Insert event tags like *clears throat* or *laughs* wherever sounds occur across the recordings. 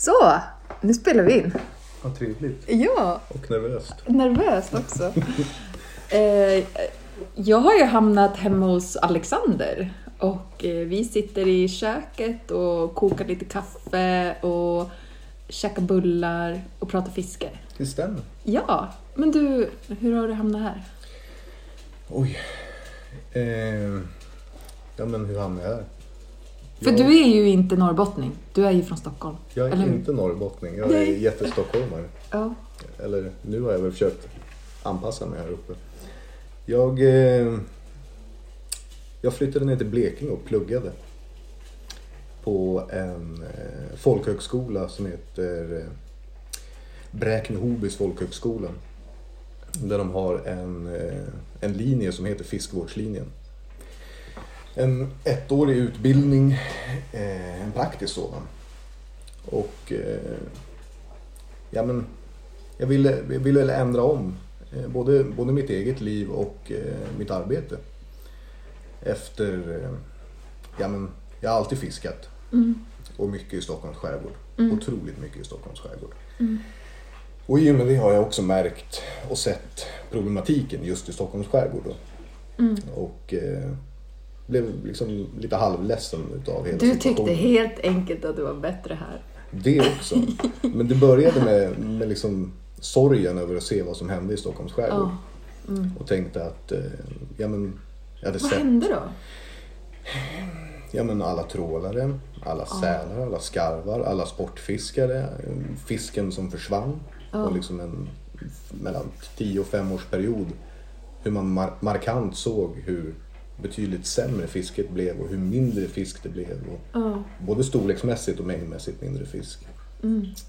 Så, nu spelar vi in. Vad trevligt. Ja, Och nervöst. nervöst också. *laughs* eh, jag har ju hamnat hemma hos Alexander och eh, vi sitter i köket och kokar lite kaffe och käkar bullar och pratar fiske. Det stämmer. Ja, men du, hur har du hamnat här? Oj. Eh, ja men hur hamnade jag här? För jag, du är ju inte norrbottning, du är ju från Stockholm. Jag är eller inte norrbottning. Jag är jättestockholmare. Ja. Eller nu har jag väl försökt anpassa mig här uppe. Jag, eh, jag flyttade ner till Blekinge och pluggade. På en eh, folkhögskola som heter eh, Bräkne-Hobys folkhögskola. Där de har en, eh, en linje som heter fiskevårdslinjen. En ettårig utbildning, eh, en praktisk sådan. Och eh, ja men jag ville, ville ändra om eh, både, både mitt eget liv och mitt arbete. Efter, ja men jag har alltid fiskat. Och mycket i Stockholms skärgård. Otroligt mycket i Stockholms skärgård. Och i och med det har jag också märkt och sett problematiken just i Stockholms skärgård. Då. Och blev liksom lite halvledsen utav hela Du tyckte helt enkelt att det var bättre här. Det också. Men det började med, med liksom sorgen över att se vad som hände i Stockholms skärgård. Ja. Och tänkte att, eh, ja men, jag hade Vad sett hände då? ja, men alla trålare, alla sälar, alla skarvar, alla sportfiskare, fisken som försvann. Och liksom en mellan 10 och 5 års period hur man mar- markant såg hur betydligt sämre fisket blev och hur mindre fisk det blev. Och Ja. Både storleksmässigt och mängdmässigt mindre fisk.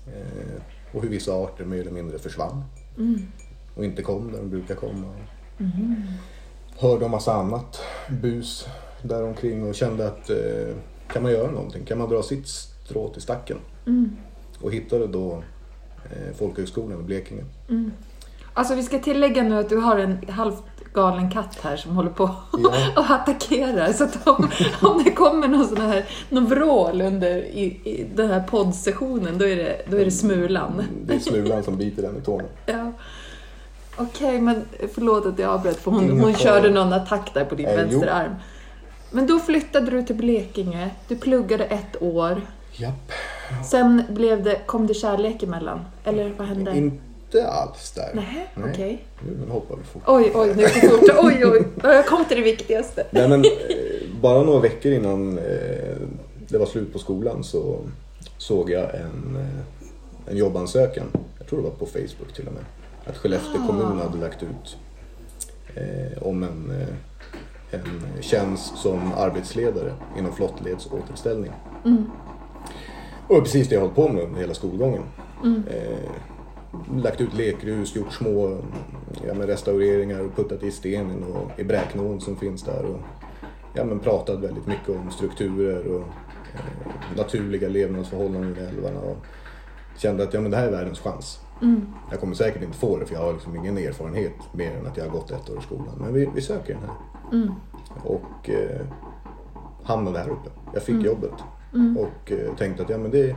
Eh, och hur vissa arter mer eller mindre försvann. Och inte kom där de brukar komma. Hörde om massa annat bus däromkring och kände att eh, kan man göra någonting? Kan man dra sitt strå till stacken? Och hittade då eh, folkhögskolan i Blekinge. Alltså vi ska tillägga nu att du har en halvt galen katt här som håller på Ja. *laughs* och attackerar. Så att om, om det kommer någon sån här någon vrål under i, i den här poddsessionen då är det, då är det Smulan. Det är smulan som biter den i tårna. *laughs* Ja. Okej, men förlåt att jag avbröt för hon, Ingen hon körde någon attack där på din jo. vänsterarm. Men då flyttade du till Blekinge, du pluggade ett år. Japp. Sen blev det, kom det kärlek emellan? Eller vad hände? Inte alls där. Nej, okej. Nu hoppar vi fort. Oj, oj, nu går fort. Oj, oj. *laughs* Jag kom till det viktigaste. Nej men eh, bara några veckor innan eh, det var slut på skolan så såg jag en, eh, en jobbansökan. Jag tror det var på Facebook till och med. Att Skellefteå Ah. kommun hade lagt ut eh, om en, en tjänst som arbetsledare inom flottledsåterställning. Och det är precis det jag hållit på med under hela skolgången. Eh, lagt ut lekrus, gjort små ja, men restaureringar och puttat i stenen och i Bräknån som finns där. Och, ja, men pratat väldigt mycket om strukturer och eh, naturliga levnadsförhållanden i älvarna. Och kände att ja, men det här är världens chans. Jag kommer säkert inte få det för jag har liksom ingen erfarenhet mer än att jag har gått ett år i skolan. Men vi, vi söker den här. Och eh, hamnade här uppe. Jag fick jobbet. Och eh, tänkte att ja, men det,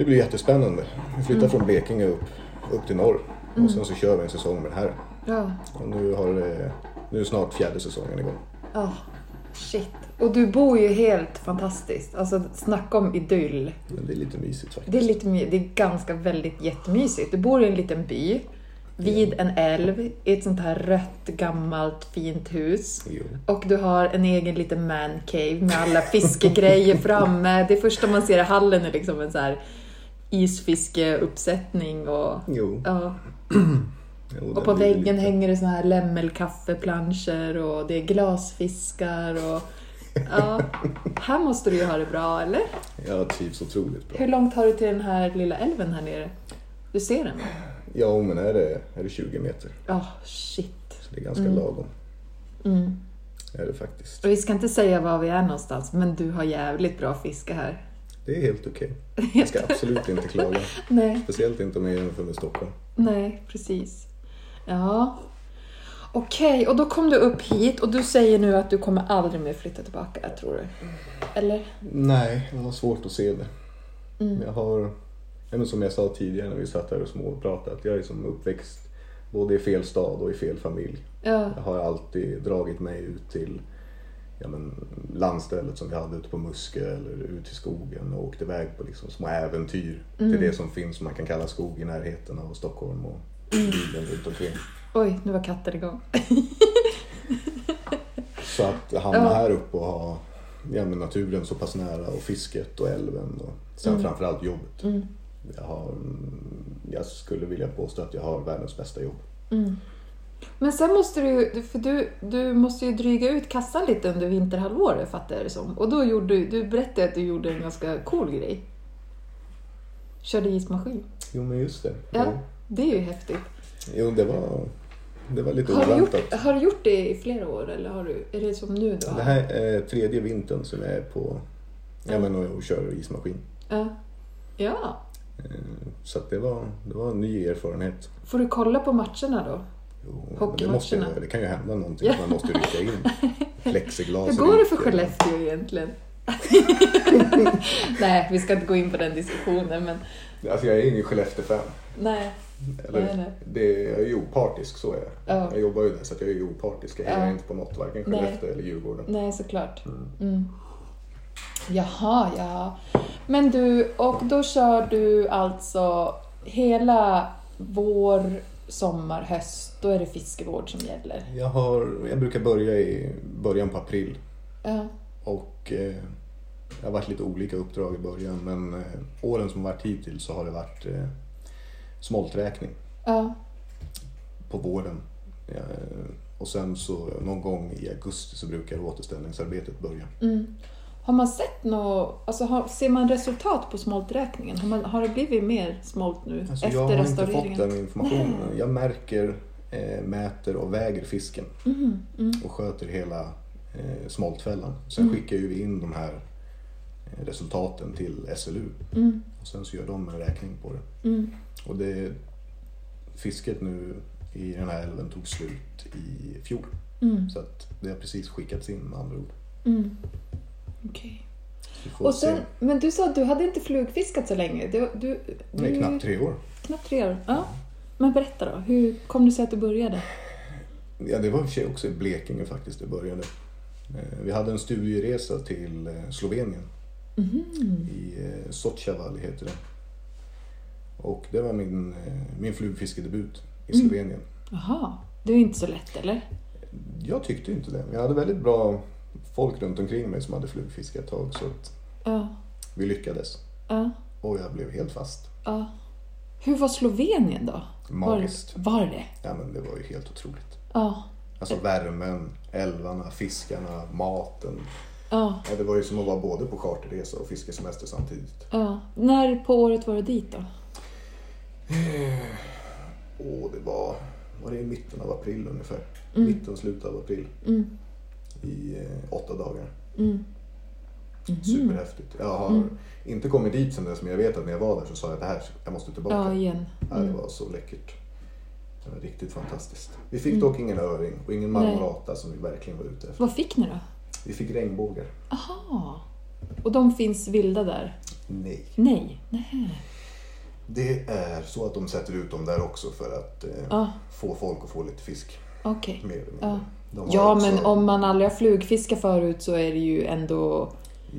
det blir jättespännande. Vi flyttar från Blekinge upp, upp till norr. Och sen så kör vi en säsong med det här. Ja. Och nu, har det, nu är snart fjärde säsongen igång. Ja, shit. Och du bor ju helt fantastiskt. Alltså snacka om idyll. Men det är lite mysigt faktiskt. Det är, lite, my- det är ganska väldigt jättemysigt. Du bor i en liten by vid en älv i ett sånt här rött gammalt fint hus. Jo. Och du har en egen liten man cave med alla fiskegrejer framme. Det första man ser i hallen är liksom en så här isfiskeuppsättning och Jo. ja. *clears throat* jo Och på väggen lite- hänger det såna här lämmelkaffeplanscher och det är glasfiskar och... *laughs* Ja, här måste du ju ha det bra, eller? Jag trivs otroligt bra. Hur långt har du till den här lilla älven här nere? Du ser den? Ja, men är det, är det 20 meter. Ja, shit. Så det är ganska lagom. Mm. Är det faktiskt. Och vi ska inte säga var vi är någonstans, men du har jävligt bra fiske här. Det är helt okej. *laughs* Jag ska absolut inte klaga. *laughs* Nej, Speciellt inte om jag jämför med Stockholm. nej, precis. Ja. Okej, och då kom du upp hit och du säger nu att du kommer aldrig mer flytta tillbaka, tror du? Eller? Nej, jag har svårt att se det. Mm. Jag har men som jag sa tidigare när vi satt här och småpratade, att jag är som uppväxt både i fel stad och i fel familj. Ja. Jag har alltid dragit mig ut till ja, men, landstället som vi hade ute på Muskö eller ut i skogen och åkt iväg på liksom små äventyr till det som finns som man kan kalla skog i närheten av Stockholm och bilen runt omkring. Oj, nu var katten igång. *laughs* Så att hamna Ja. här uppe och ha ja, men naturen så pass nära och fisket och älven och sen framförallt jobbet. Mm. Jag, har, mm, jag skulle vilja påstå att jag har världens bästa jobb. Men sen måste du, för du, du måste ju dryga ut kassan lite under vinterhalvåret fattar jag det som. Och då gjorde du, du berättade att du gjorde en ganska cool grej. Körde ismaskin. Jo men just det. Ja, Jo, det är ju häftigt. jo det, var, det var lite Har du, oväntat. gjort, har du gjort det i flera år eller har du, är det som nu då? Det här är tredje vintern som jag är på ja, men, och, kör ismaskin. Ja. ja. Eh, Så det, var, det var en ny erfarenhet. Får du kolla på matcherna då? Jo, det, måste, det kan ju hända någonting, Ja. man måste rycka in. Plexiglas Hur går det för. Skellefteå egentligen? *laughs* nej, vi ska inte gå in på den diskussionen men Alltså jag är ingen Skellefteå-fan. nej. Eller, Nej, nej. Det, jag är ju opartisk, så är jag. Ja. Jag jobbar ju där så jag är ju opartisk. Jag hejar Ja. inte på något, varken Nej. Skellefteå eller Djurgården. Nej, såklart. Mm. Jaha, ja. Men du, och då kör du alltså hela vår, sommar, höst, då är det fiskevård som gäller? Jag, har, jag brukar börja i början på april Ja. och eh, det har varit lite olika uppdrag i början men eh, åren som varit hittills så har det varit eh, smolträkning Ja. på våren. Och sen så någon gång i augusti så brukar återställningsarbetet börja. Mm. Har man sett något, alltså har, ser man resultat på smolträkningen? Har, man, har det blivit mer smolt nu Alltså efter jag har inte restaureringen? fått den informationen. Jag märker, eh, mäter och väger fisken Mhm, mm. och sköter hela eh, smoltfällan. Sen skickar ju vi in de här eh, resultaten till SLU Mm. och sen så gör de en räkning på det. Mm. Och det fisket nu i den här älven tog slut i fjol. Mm. Så att det har precis skickats in med andra ord. Mm. Får Och se. sen, men du sa att du hade inte flugfiskat så länge. Du, du, du, Nej, knappt tre år. Knappt tre år. Ja. Men berätta då, hur kom det sig att du började? Ja, det var i sig också i Blekinge faktiskt det började. Eh, Vi hade en studieresa till eh, Slovenien. Mhm. I eh, Sochaval heter det. Och det var min, min flugfiskedebut i Mm. Slovenien. Jaha, det är inte så lätt eller? Jag tyckte inte det. Jag hade väldigt bra folk runt omkring mig som hade flugfiskat ett tag så att Ja. vi lyckades. ja, Och jag blev helt fast. ja. Hur var Slovenien då? Magiskt. Var, var det? Ja men det var ju helt otroligt. Ja. Alltså värmen, älvarna, fiskarna, maten. Ja. Ja, det var ju som att vara både på charterresa och fiskesemester samtidigt. ja. När på året var du dit då? Och det var, var det i mitten av april ungefär. Mm. Mitten, slutet av april. Mm. I eh, åtta dagar. Mm. Superhäftigt. Jag har Mm. inte kommit dit sen dess men jag vet att när jag var där så sa jag att det här, jag måste tillbaka. Ja, igen. Ja, det Mm. var så läckert. Det var riktigt fantastiskt. Vi fick dock ingen öring och ingen marmorata som vi verkligen var ute efter. Vad fick ni då? Vi fick regnbågar. Aha. Och de finns vilda där? Nej. Nej. Nej. Det är så att de sätter ut dem där också för att eh, Ja, få folk att få lite fisk. okej. Mer eller mindre. Ja. Ja, också- men om man aldrig har flugfiskat förut så är det ju ändå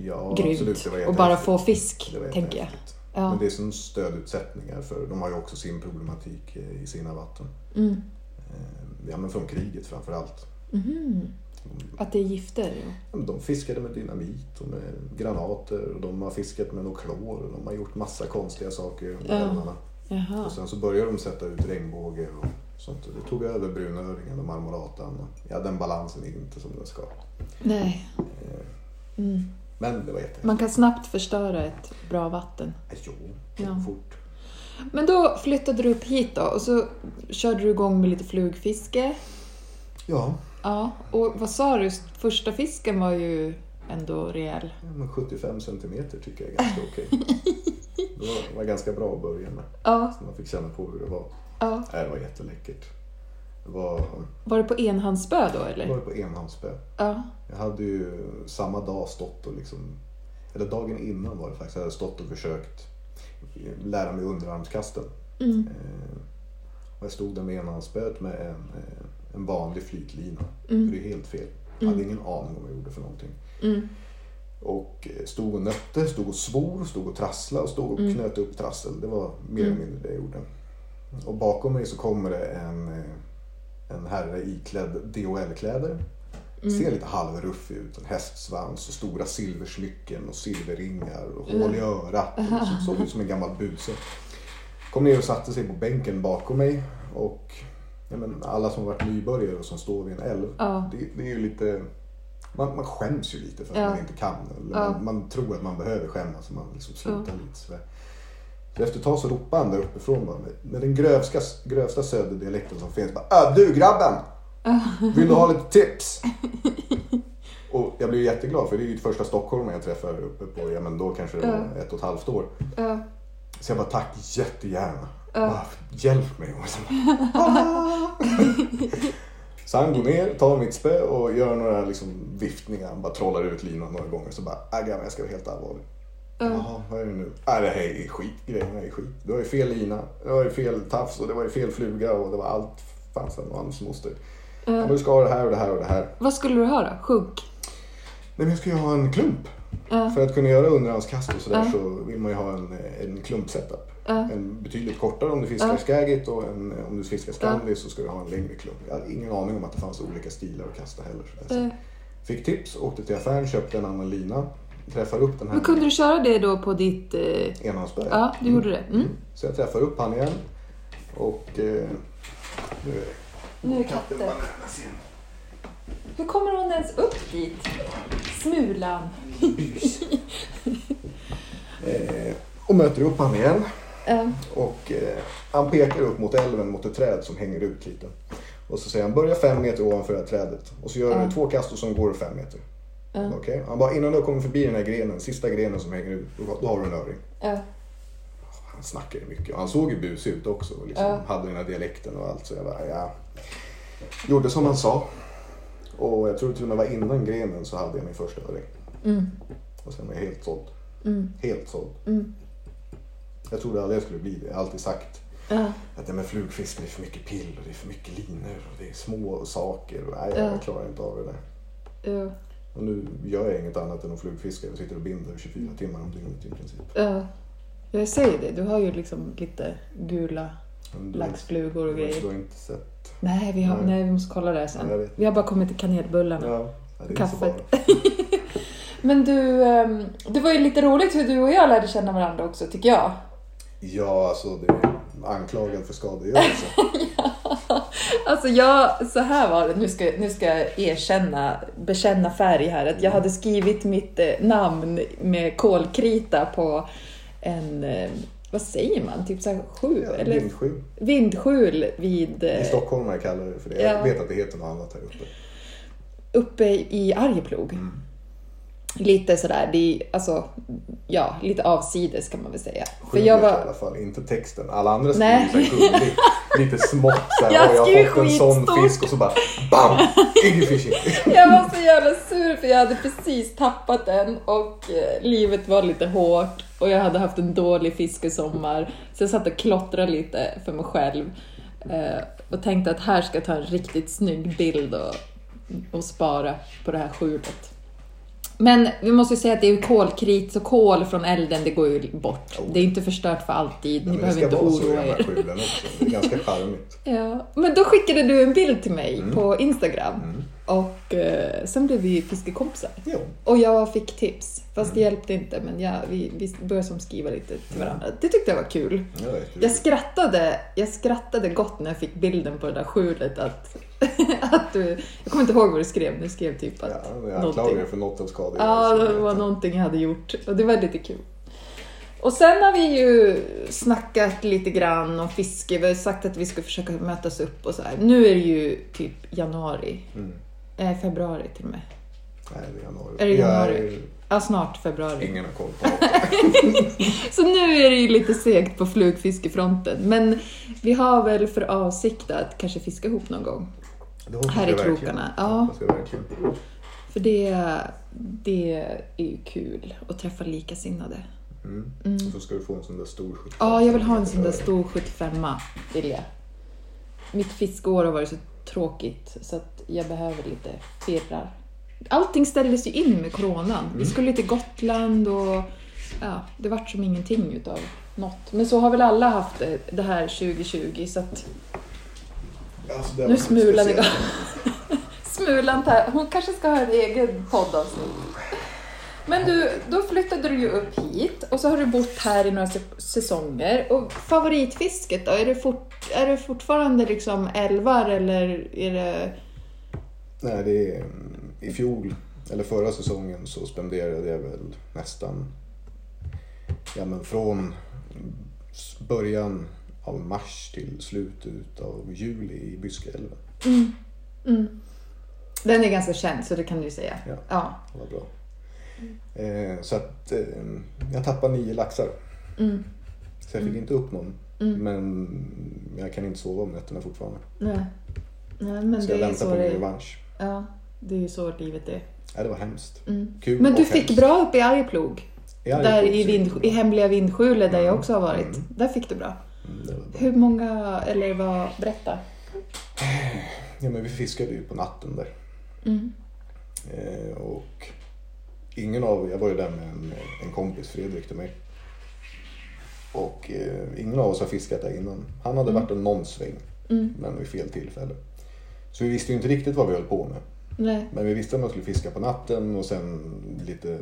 ja, grymt. absolut, Och bara få fisk, tänker jag. Ja. Men det är som stödutsättningar för de har ju också sin problematik eh, i sina vatten. Mm. Eh, Ja men från kriget framför allt. Mhm. Att det är gifter? Ja. De fiskade med dynamit och med granater och de har fiskat med något klor och de har gjort massa konstiga saker där Ja. älvarna. Och sen så började de sätta ut regnbåge och Och det tog över brunöringen och marmoratan. Ja, den balansen är inte som den ska. Nej. Eh, Mm. Men det var jättehäftigt. Man kan snabbt förstöra ett bra vatten. Jo, Ja. fort. Men då flyttade du upp hit då och så körde du igång med lite flugfiske. Ja, Ja, och vad sa du? Första fisken var ju ändå rejäl. ja, men 75 centimeter tycker jag är ganska okej. *laughs* Det var, var ganska bra att börja med. Ja, Så man fick känna på hur det var. Ja. Nej, Det var jätteläckert. Det var, Var det på enhandsspö då det eller? var på enhandsspö. Ja. Jag hade ju samma dag stått och liksom, eller dagen innan var det faktiskt, jag hade stått och försökt lära mig underarmskasten. Mm. Eh, och jag stod där med enhandsspöet med en, eh, en vanlig flytlina. Mm. För det är helt fel. Jag hade ingen aning om vad jag gjorde för någonting. Mm. Och eh, stod och nötte, stod och svor, stod och trasslade och stod och Mm. knöt upp trassel. Det var mer eller mindre det jag gjorde. Och bakom mig så kommer det en, eh, en herre iklädd DHL-kläder. Mm. Ser lite halvruffig ut. En hästsvans och stora silversmycken och silverringar och Mm. hål i örat. Och såg ut som en gammal buse. Kom ner och satte sig på bänken bakom mig. Och ja, men alla som varit nybörjare och som står vid en älv. Ja. Det, det är ju lite... Man, man skäms ju lite för att Ja. man inte kan. Eller man, man tror att man behöver skämmas och man liksom slutar lite sådär. Så efter ett tag så ropade han där uppifrån bara, med, den grövsta, grövsta söderdialekten som finns. Bara, "Äh, du grabben! *laughs* Vill du ha lite tips? Och jag blev jätteglad för det är ju första stockholmaren jag träffar uppe på, ja men då kanske det var ett och ett halvt år. Ja. Så jag bara tack jättegärna. Ja. Bara, hjälp mig. Och så, bara, så han går ner, tar mitt spö och gör några liksom, viftningar. Han bara trollar ut linan några gånger. Så bara, äh grabben jag ska vara helt allvarlig. Jaha, vad är det nu? Äh, det här är skit. Grejerna är skit. Du har ju fel lina, det var ju fel tafs och det var ju fel fluga och det var allt fanns och hans moster. Ja. men du ska ha det här och det här och det här. Vad skulle du ha då? Sjunk? Nej men jag ska ju ha en klump. Ja. För att kunna göra underhandskast och sådär Ja. så vill man ju ha en, en klumpsetup. Ja. En betydligt kortare om du fiskar Ja. skagit och en, om du fiskar skandi så ska du ha en längre klump. Jag hade ingen aning om att det fanns olika stilar att kasta heller. Så Fick tips, åkte till affären, köpte en annan lina. Träffar upp den här Men kunde du köra det då på ditt... Eh... enhandsberg. Ja, du gjorde det. Mm. Så jag träffar upp han igen. Och eh, nu är Nu är katten. Hur kommer hon ens upp dit? Smulan. eh, och möter upp han igen. Ja. Och eh, han pekar upp mot älven mot ett träd som hänger ut lite. Och så säger han börja fem meter ovanför det här trädet. Och så gör du Ja. två kast och så går du fem meter. Ja. Okej? Han bara innan du kommer förbi den här grenen, sista grenen som hänger ut, då, då har du en öring. Ja. Han snackade mycket han såg ju busig ut också. Liksom Ja. Hade den här dialekten och allt. Så jag bara, ja. Gjorde som han sa. Och jag tror till och med var innan grenen så hade jag min första öring. Mm. Och sen var jag helt såld. Mm. Helt såld. Mm. Jag trodde aldrig jag skulle bli det. Jag har alltid sagt Ja. att det med flugfiske det är för mycket pill och det är för mycket linor och det är små saker. Och, nej, Ja. jag klarar inte av det där. Ja. Och nu gör jag inget annat än att flugfiska. Jag sitter och binder 24 timmar om dygnet i princip. Ja. Jag säger det, du har ju liksom lite gula du- laxflugor och Du grejer. har inte sett? Nej, vi, har, Nej. nej, vi måste kolla det Ja, jag sen. vet. Vi har bara kommit till kanelbullarna. Ja, det är Kaffet. *laughs* Men du, ehm, det var ju lite roligt hur du och jag lärde känna varandra också, tycker jag. Ja, alltså det anklagad för skadegörelse. *laughs* Alltså jag, så här var det, nu ska, nu ska jag erkänna, bekänna färg här. Att jag hade skrivit mitt eh, namn med kolkrita på en, eh, vad säger man, typ så här sju? Ja, eller Vindskjul. vindskjul vid, I eh, stockholmare kallar det för det. Jag Ja. vet att det heter något annat här uppe. uppe i Arjeplog. Lite sådär, det alltså, ja, lite avsides kan man väl säga. För Skjulet jag i var, alla fall, inte texten. Alla andra skriver så gulligt, *laughs* lite smått så här, Jag "Oj, jag har fått en sån skitstort." fisk och så bara BAM! Ingen fishing. *laughs* Jag var så jävla sur för jag hade precis tappat den och eh, livet var lite hårt och jag hade haft en dålig fiskesommar. Så jag satt och klottrade lite för mig själv eh, och tänkte att här ska jag ta en riktigt snygg bild och, och spara på det här skjulet. Men vi måste ju säga att det är kolkrit, så kol från elden det går ju bort. Det är inte förstört för alltid, ni det behöver ska inte vara så i de oroa här er. skjulen också. Det är ganska charmigt. *laughs* Ja, men då skickade du en bild till mig Mm. på Instagram och eh, sen blev vi fiskekompisar. Jo. Och jag fick tips, fast det Mm. hjälpte inte. Men jag, vi, vi började som skriva lite till varandra. Det tyckte jag var kul. Jag vet, Jag skrattade, jag skrattade gott när jag fick bilden på det där skjulet att, *laughs* att du... Jag kommer inte ihåg vad du skrev, du skrev typ att... Ja, jag dig för något av skadegörelse. Ja, det var någonting jag hade gjort och det var lite kul. Och sen har vi ju snackat lite grann om fiske. Vi har sagt att vi ska försöka mötas upp och så här. Nu är det ju typ januari. Mm. Eh, februari till och med. Nej, det är januari. Är det januari? Jag Ja, snart februari. är, ingen har koll på *laughs* det. Så nu är det ju lite segt på flugfiskefronten. Men vi har väl för avsikt att kanske fiska ihop någon gång. Här i krokarna, ja. För det, det är ju kul att träffa likasinnade. Mm. Och så ska du få en sån där stor 75. Ja, jag vill ha en sån där stor 75 vill jag. Mitt fiskeår har varit så tråkigt så att jag behöver lite firrar. Allting ställdes ju in med coronan. Vi skulle till Gotland och ja, det vart som ingenting utav något. Men så har väl alla haft det, det här 2020 så att Alltså, det nu smulan igång. Smulan tar, hon kanske ska ha en egen poddavsnitt. Men du, då flyttade du ju upp hit och så har du bott här i några säsonger. Och favoritfisket då? Är det, fort, är det fortfarande liksom älvar eller är det... Nej, det är, mm, I fjol, eller förra säsongen, så spenderade jag väl nästan ja, men från början av mars till slutet av juli i Byskeälven. Den är ganska känd så det kan du säga. Ja. Ja. Var bra. Eh, så att eh, jag tappade nio laxar. Mm. Så jag fick inte upp någon. Men jag kan inte sova om nätterna fortfarande. Nej. Nej, men Så det jag är väntar så på min revansch. Ja, det är ju så livet är. Ja, det var hemskt. Mm. Kul Men du fick hemskt. bra upp i Arjeplog. Ja, det där i, vind, i hemliga vindskjulet där jag Mm. också har varit. Mm. Där fick du bra. Hur många, eller vad, berätta. Ja, men vi fiskade ju på natten där. Mm. Eh, och ingen av, jag var ju där med en, en kompis, Fredrik till mig. Och eh, ingen av oss har fiskat där innan. Han hade varit en någon sväng, Mm. men vid fel tillfälle. Så vi visste ju inte riktigt vad vi höll på med. Nej. Men vi visste att man skulle fiska på natten och sen lite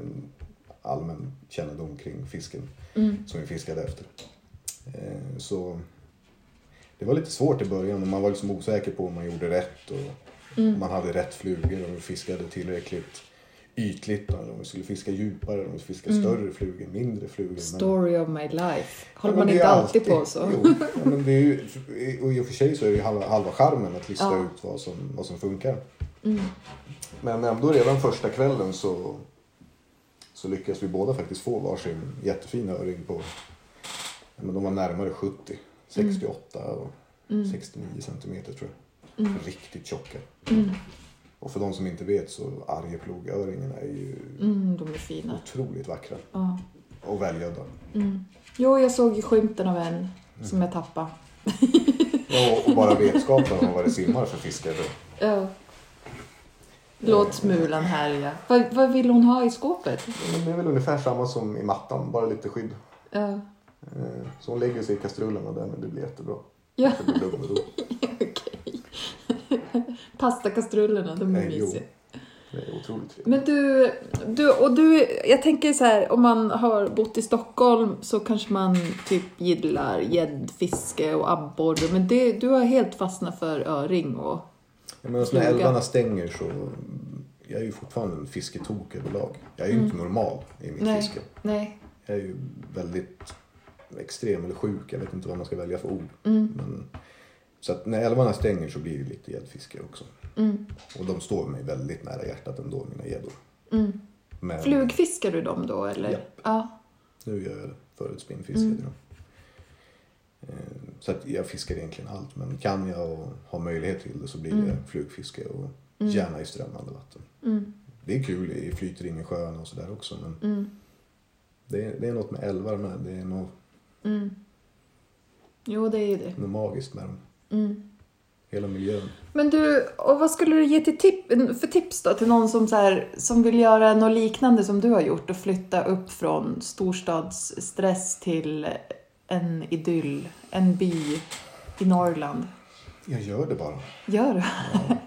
allmän kännedom kring fisken Mm. som vi fiskade efter. Eh, Så det var lite svårt i början och man var liksom osäker på om man gjorde rätt och Mm. man hade rätt flugor och fiskade tillräckligt ytligt. Om vi skulle fiska djupare, om vi fiska större flugor, mindre flugor. Men- Story of my life. Ja, Håller men man inte alltid på så? Jo, ja, men det är ju, och i och för sig så är det ju halva, halva charmen att lista Ja. ut vad som, vad som funkar. Mm. Men ändå redan första kvällen så, så lyckades vi båda faktiskt få varsin jättefin öring på, ja, men de var närmare 70, 68 och Mm. 69 centimeter tror jag. Riktigt tjocka. Mm. Och för de som inte vet så Arjeplogöringen är ju Mm, de är fina. otroligt vackra Ja. och välgödda. Mm. Jo, jag såg ju skymten av en som jag tappade. *laughs* Ja, och bara vetskapen om vad det simmar för fiskare. Ja. Låt smulan härja. Vad, vad vill hon ha i skåpet? Det är väl ungefär samma som i mattan, bara lite skydd. Ja. Eh, Så hon lägger sig i kastrullen och den, det blir jättebra. Ja, Det blir lugn och ro. *laughs* okej. Pastakastrullerna, de är Nej, jo. mysiga. Det är otroligt trevligt. Men du, du, och du, jag tänker så här, om man har bott i Stockholm så kanske man typ gillar gäddfiske och abborre, men det, du har helt fastnat för öring och... Jag menar, när Fluga. älvarna stänger så... Jag är ju fortfarande en fisketok överlag. Jag är ju inte normal i mitt Mm. Nej. fiske. Nej. Jag är ju väldigt extrem eller sjuk. Jag vet inte vad man ska välja för ord. Mm. Men, så att när älvarna stänger så blir det lite gäddfiske också. Mm. Och de står mig väldigt nära hjärtat ändå, mina gäddor. Mm. Men Flugfiskar du dem då eller? Japp. Ja. nu gör jag det. Förut spinnfiskade Mm. Eh, Så att jag fiskar egentligen allt. Men kan jag och har möjlighet till det så blir det Mm. flugfiske och Mm. gärna i strömmande vatten. Mm. Det är kul, det flyter in i sjön och sådär också. Men det är, det är något med älvar med. Det är något, Mm. Jo, det är ju det. något magiskt med dem. Mm. Hela miljön. Men du, och vad skulle du ge till tip, för tips då till någon som, så här, som vill göra något liknande som du har gjort och flytta upp från storstadsstress till en idyll, en by i Norrland? Jag gör det bara. Gör du? Ja,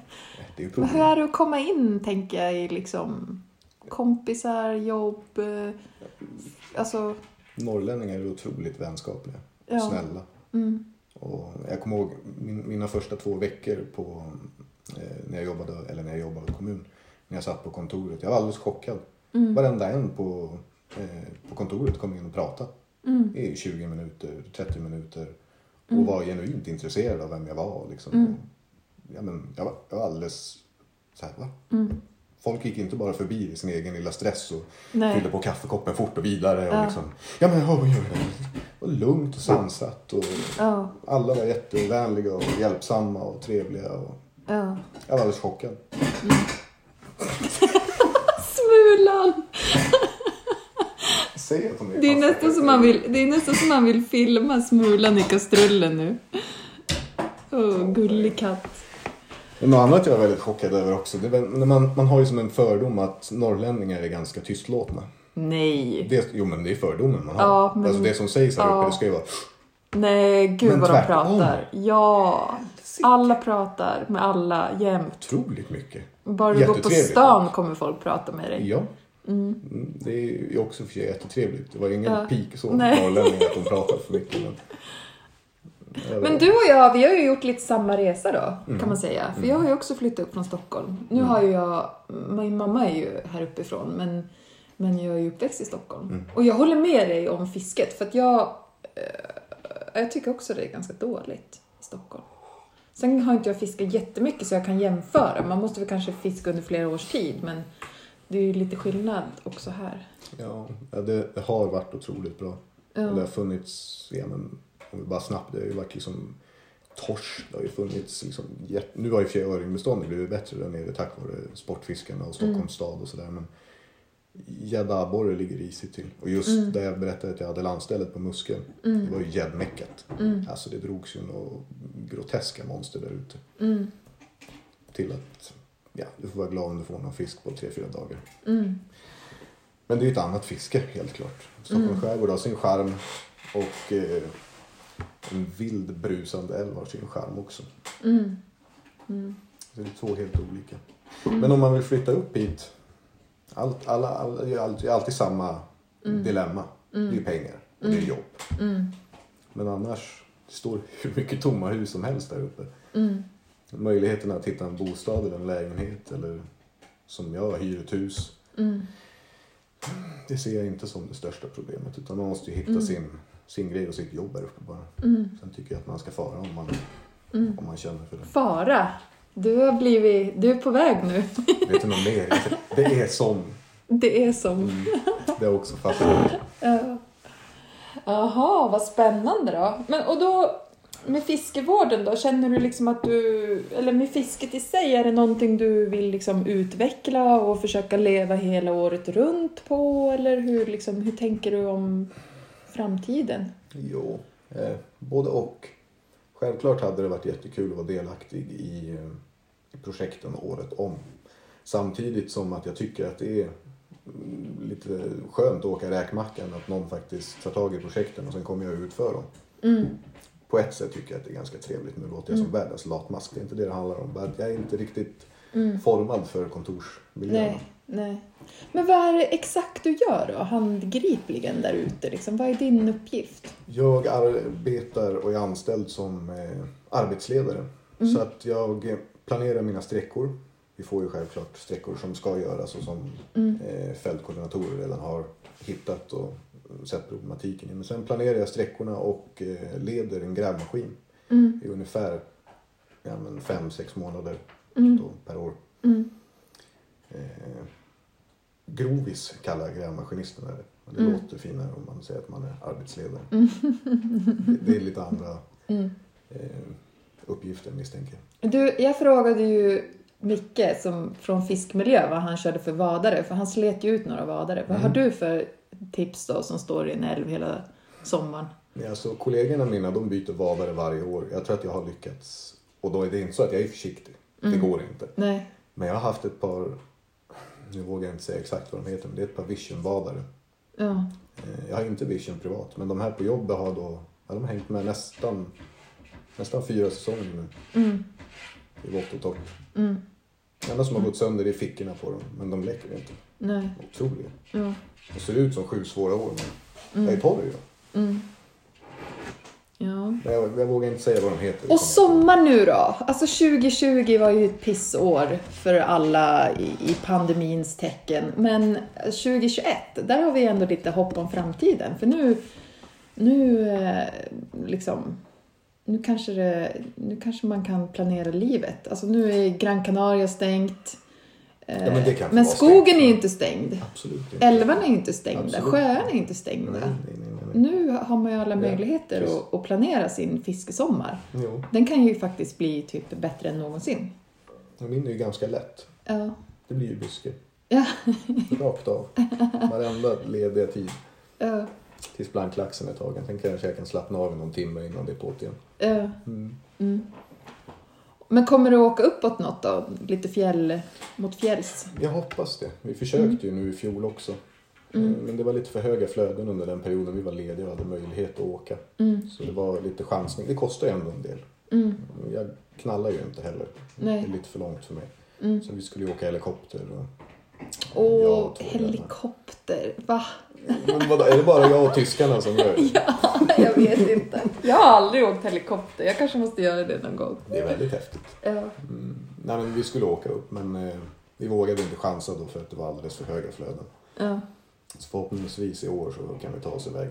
det är Men hur problem. är det att komma in, tänker jag, i liksom kompisar, jobb, eh, alltså... Norrlänningar är otroligt vänskapliga. Ja. Snälla. Mm, Och jag kommer ihåg min, mina första två veckor på, eh, när, jag jobbade, eller när jag jobbade i kommun. När jag satt på kontoret. Jag var alldeles chockad. mm, Varenda en på, eh, på kontoret kom in och pratade mm, i 20 minuter, 30 minuter. Och Mm. var genuint intresserad av vem jag var. Liksom. Mm. Och, ja, men, jag, var, jag var alldeles så här, va? mm. Folk gick inte bara förbi i sin egen lilla stress och Nej. fyllde på kaffekoppen fort och vidare. Och Ja. liksom, ja men vad gör det? Och lugnt och sansat. Och Ja, alla var jättevänliga och hjälpsamma och trevliga. Och ja. jag var alldeles chockad. *laughs* Smulan! säg att hon är Det är, nästan som man vill, det är nästan som man vill filma Smulan i kastrullen nu. Åh, gullig katt. Något annat jag är väldigt chockad över också. Det när man, man har ju som en fördom att norrlänningar är ganska tystlåtna. Nej. Det, jo men det är fördomen man har. Ja, men- Alltså det som sägs här uppe ja. det ska ju vara Nej, gud Men vad de pratar. Ja. Alla pratar med alla jämt. otroligt mycket. Bara du går på stan kommer folk prata med dig. Ja. Mm, Det är ju också för sig jättetrevligt. Det var ingen Ja. pik så Nej. norrlänning att de pratar för mycket. Men, *laughs* Men du och jag, vi har ju gjort lite samma resa då, Mm. kan man säga. För jag har ju också flyttat upp från Stockholm. Nu har ju jag, min mamma är ju här uppifrån, men, men jag är ju uppväxt i Stockholm. Mm. Och jag håller med dig om fisket, för att jag, eh, jag tycker också det är ganska dåligt i Stockholm. Sen har inte jag fiskat jättemycket så jag kan jämföra. Man måste väl kanske fiska under flera års tid, men det är ju lite skillnad också här. ja, det, har varit otroligt bra. Ja. Det har funnits, ja, men, bara snabbt, det har ju varit liksom torsk. Det har ju funnits liksom, nu har ju för öringbeståndet blivit bättre där nere tack vare sportfiskarna och Stockholms Mm. stad och sådär. Men gädda abborre ligger risigt till. Och just Mm. där jag berättade att jag hade landstället på Muskeln, det var ju gäddmeckat. Mm. Alltså det drogs ju några groteska monster där ute. Mm. Till att, ja, du får vara glad om du får någon fisk på tre fyra dagar. Mm. Men det är ju ett annat fiske helt klart. Stockholms Mm. skärgård har sin charm och eh, en vild brusande älv har sin charm också. Mm. Mm. Det är två helt olika. Men om man vill flytta upp hit, allt, alla, alla, det är alltid, samma dilemma. Det är ju pengar och det är jobb. Mm. Men annars, det står *laughs* hur mycket tomma hus som helst där uppe. Mm. Möjligheten att hitta en bostad eller en lägenhet eller som jag, hyr ett hus. Mm. Det ser jag inte som det största problemet utan man måste ju hitta Mm. sin, sin grej och sitt jobb där uppe bara. Mm. Sen tycker jag att man ska fara om man, Mm. om man känner för det. Fara. Du har blivit, du är på väg nu. Vet du något mer? Det är som. Det är som... Mm, det har också fattat. Ja. Jaha, vad spännande då. Men och då med fiskevården då, känner du liksom att du, eller med fisket i sig, är det någonting du vill liksom utveckla och försöka leva hela året runt på? Eller hur, liksom, hur tänker du om framtiden? Jo, eh, både och. Självklart hade det varit jättekul att vara delaktig i, eh, i projekten året om. Samtidigt som att jag tycker att det är mm, lite skönt att åka räkmackan, att någon faktiskt tar tag i projekten och sen kommer jag ut för dem. Mm. På ett sätt tycker jag att det är ganska trevligt. Nu låter jag som världens latmask, det är inte det det handlar om. Jag är inte riktigt Mm. formad för kontorsmiljöerna. Nej, nej. Men vad är det exakt du gör då, handgripligen där ute? Liksom? Vad är din uppgift? Jag arbetar och är anställd som eh, arbetsledare. Så att jag planerar mina sträckor. Vi får ju självklart sträckor som ska göras och som eh, fältkoordinatorer redan har hittat och sett problematiken i. Men sen planerar jag sträckorna och eh, leder en grävmaskin Mm. i ungefär ja, men fem, sex månader Mm. då, per år. Mm. Eh, grovis kallar grävmaskinisten det. Det Mm. låter finare om man säger att man är arbetsledare. Mm. Det, det är lite andra *laughs* Mm. eh, uppgifter misstänker jag. Du, jag frågade ju Micke som, från fiskmiljö vad han körde för vadare, för han slet ju ut några vadare. Vad har Mm. du för tips då som står i en älv hela sommaren? Men alltså, kollegorna mina de byter vadare varje år. Jag tror att jag har lyckats. Och då är det inte så att jag är försiktig. Mm. Det går inte. Nej. Men jag har haft ett par, nu vågar jag inte säga exakt vad de heter, men det är ett par visionvadare. Ja. Eh, Jag har inte vision privat, men de här på jobbet har då, ja, de har hängt med nästan, nästan fyra säsonger nu. Mm. I vått och torrt. Mm. Det enda som har gått sönder är fickorna på dem, men de läcker inte. Nej. Otroliga. Ja. De ser ut som sju svåra år, men jag är Mm. torr ju. Mm. Ja. Jag, jag vågar inte säga vad de heter. Och sommar nu då? Alltså 2020 var ju ett pissår för alla i, i pandemins tecken. Men 2021, där har vi ändå lite hopp om framtiden. För nu, nu eh, liksom, nu kanske, det, nu kanske man kan planera livet. Alltså nu är Gran Canaria stängt. Eh, Ja, men få men skogen stängt. är ju inte stängd. Absolut inte. Älvarna är ju inte stängda. Absolut. Sjöarna är inte stängda. Nej, nej, nej. Nu har man ju alla Ja, möjligheter precis. att, att planera sin fiskesommar. Jo, Den kan ju faktiskt bli typ bättre än någonsin. min är ju ganska lätt. Ja. Det blir ju buske. Ja. *laughs* Rakt av. Varenda lediga tid. Ja. Tills blanklaxen är tagen. Sen kanske jag kan slappna av någon timme innan det är på igen. Ja. Mm. Mm. Men kommer du åka uppåt något då? Lite fjäll, mot fjälls? Jag hoppas det. Vi försökte ju nu i fjol också. Mm. Eh, Men det var lite för höga flöden under den perioden vi var lediga och hade möjlighet att åka. Mm. Så det var lite chansning. Det kostar ju ändå en del. Mm. Jag knallar ju inte heller. Nej. Det är lite för långt för mig. Mm. Så vi skulle ju åka helikopter. Och... Åh, Jag helikopter. Va? Men vadå, är det bara jag och tyskarna som gör det? *laughs* Ja, jag vet inte. Jag har aldrig åkt helikopter. Jag kanske måste göra det någon gång. Det är väldigt häftigt. Ja. Mm. Nej, men vi skulle åka upp men eh, vi vågade inte chansa då för att det var alldeles för höga flöden. Ja. Så förhoppningsvis i år så kan vi ta oss iväg.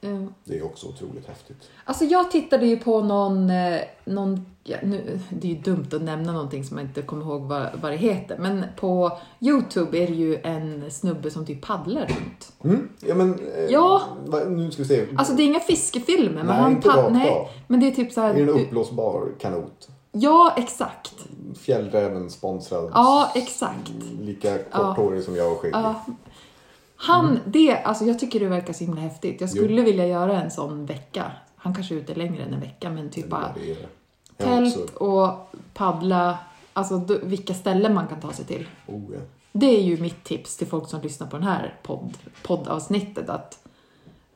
ja. Det är också otroligt häftigt. Alltså jag tittade ju på någon, eh, någon ja, nu, det är ju dumt att nämna någonting som jag inte kommer ihåg vad, vad det heter, men på Youtube är det ju en snubbe som typ paddlar runt. Mm. Ja men, eh, Ja. Va, nu ska vi se. Alltså det är inga fiskefilmer, men Nej, han inte rakt nej, av. men det är typ så här. Är det en uppblåsbar kanot? Ja, exakt. Fjällräven sponsrad. Ja, exakt. Lika korthårig som jag och skäggig. Ja. Han, det, alltså jag tycker det verkar så himla häftigt. Jag skulle vilja göra en sån vecka. Han kanske är ute längre än en vecka, men typ bara tält och paddla, alltså d- vilka ställen man kan ta sig till. Oh, ja. Det är ju mitt tips till folk som lyssnar på den här podd, poddavsnittet. Att,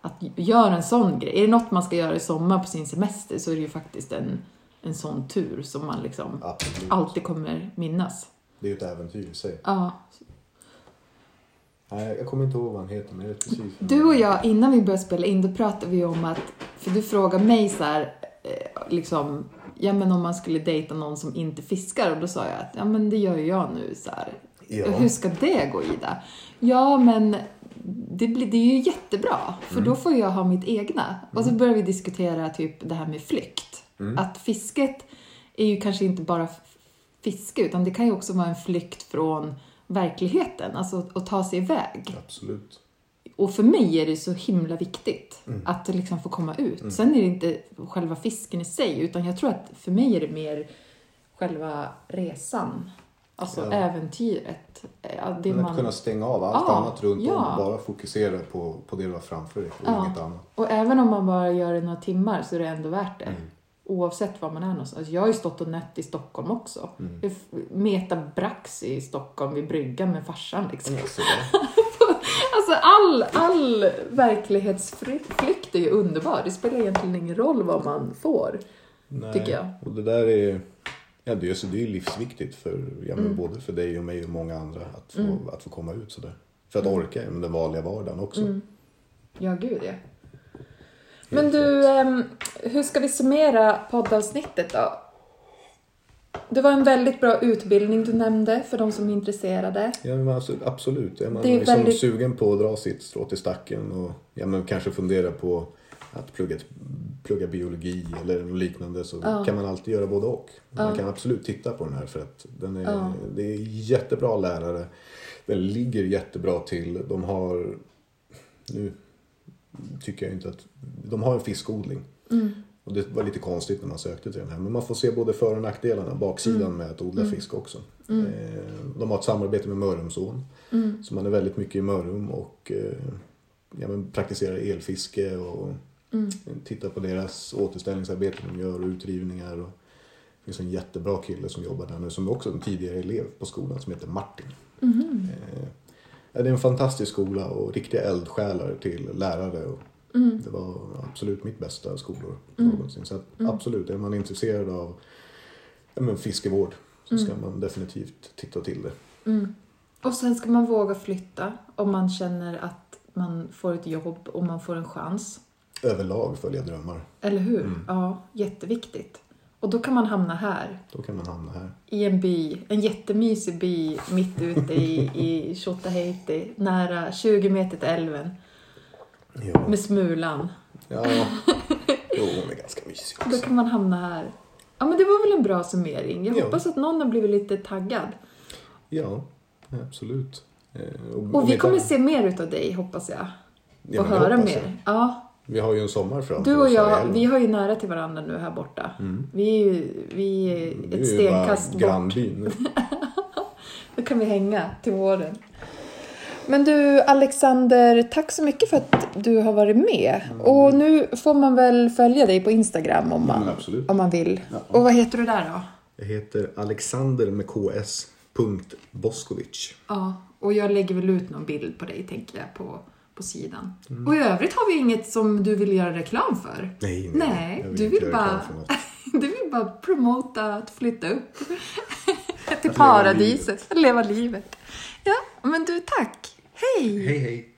att göra en sån grej. Är det något man ska göra i sommar på sin semester så är det ju faktiskt en, en sån tur som man liksom Absolut. alltid kommer minnas. Det är ju ett äventyr i sig. Ja. Nej, jag kommer inte ihåg vad han heter men jag vet precis. Du och jag, innan vi började spela in, då pratade vi om att, för du frågade mig så här, eh, liksom, ja men om man skulle dejta någon som inte fiskar och då sa jag att, ja men det gör ju jag nu så här. Ja. Hur ska det gå Ida? Ja men det, blir, det är ju jättebra, för då får jag ha mitt egna. Och så började vi diskutera typ det här med flykt. Att fisket är ju kanske inte bara fiske, utan det kan ju också vara en flykt från verkligheten, alltså att ta sig iväg. Absolut. Och för mig är det så himla viktigt att liksom få komma ut. Sen är det inte själva fisken i sig, utan jag tror att för mig är det mer själva resan. Alltså Ja. äventyret. Det Men man... att kunna stänga av allt Ja, annat runt ja. om och bara fokusera på, på det du har framför dig och Ja. inget annat. Och även om man bara gör det några timmar så är det ändå värt det. Mm. Oavsett var man är någonstans. Alltså, jag har ju stått och nött i Stockholm också. Mm. Meta Brax i Stockholm vid bryggan med farsan liksom. Där. *laughs* Alltså all, all verklighetsflykt är ju underbar. Det spelar egentligen ingen roll vad man får. Nej. Tycker jag. Och det där är, ja, det är, så det är livsviktigt för, ja, men Mm. både för dig och mig och många andra att få, att få komma ut sådär. För att orka med den vanliga vardagen också. Mm. Ja, gud ja. Men du, ehm, hur ska vi summera poddavsnittet då? Det var en väldigt bra utbildning du nämnde för de som är intresserade. Ja, men absolut. Är man Det är liksom väldigt- sugen på att dra sitt strå till stacken och ja, men kanske fundera på att plugga, plugga biologi eller något liknande så Ja. kan man alltid göra både och. Man Ja. kan absolut titta på den här för att den är, Ja. det är jättebra lärare. Den ligger jättebra till. De har, nu tycker jag inte att, de har en fiskodling. Mm. Och det var lite konstigt när man sökte till den här. Men man får se både för och nackdelarna, baksidan Mm. med att odla fisk också. Eh, De har ett samarbete med Mörrumsån. Mm. Så man är väldigt mycket i Mörrum och eh, ja, men praktiserar elfiske och Mm. tittar på deras återställningsarbete de gör och utrivningar. Och det finns en jättebra kille som jobbar där nu som är också en tidigare elev på skolan som heter Martin. Det är en fantastisk skola och riktiga eldsjälar till lärare. Och Mm. det var absolut mitt bästa skolor någonsin. Så att, absolut, är man intresserad av ja, men fiskevård så ska man definitivt titta till det. Mm. Och sen ska man våga flytta om man känner att man får ett jobb och man får en chans. Överlag följa drömmar. Eller hur? Mm. Ja, jätteviktigt. Och då kan man hamna här, Då kan man hamna här. i en by, en jättemysig by mitt ute i, i Tjotahejti, nära 20 meter till älven, Ja, med Smulan. ja. Jo, hon är ganska mysig Då också. kan man hamna här. Ja, men det var väl en bra summering. Jag Ja. hoppas att någon har blivit lite taggad. Ja, absolut. Eh, Och vi vet kommer se mer utav dig, hoppas jag. Ja, och höra hoppas jag. mer. Ja, Vi har ju en sommar framför Du och oss här i jag, vi har ju nära till varandra nu här borta. Mm. Vi är ju vi är är ett stenkast bort. grannbyn. *laughs* Då kan vi hänga till våren. Men du Alexander, tack så mycket för att du har varit med. Och nu får man väl följa dig på Instagram om man, Mm, om man vill. Ja. Och vad heter du där då? Jag heter Alexander med KS. Boskovic. Ja, och jag lägger väl ut någon bild på dig tänker jag på, på sidan. Mm. Och i övrigt har vi inget som du vill göra reklam för. Nej, nej. Nej, jag du vill bara-. *laughs* Du vill bara promota att flytta upp *laughs* till leva paradiset, att leva livet. Ja, men du tack. Hej! Hej, hej.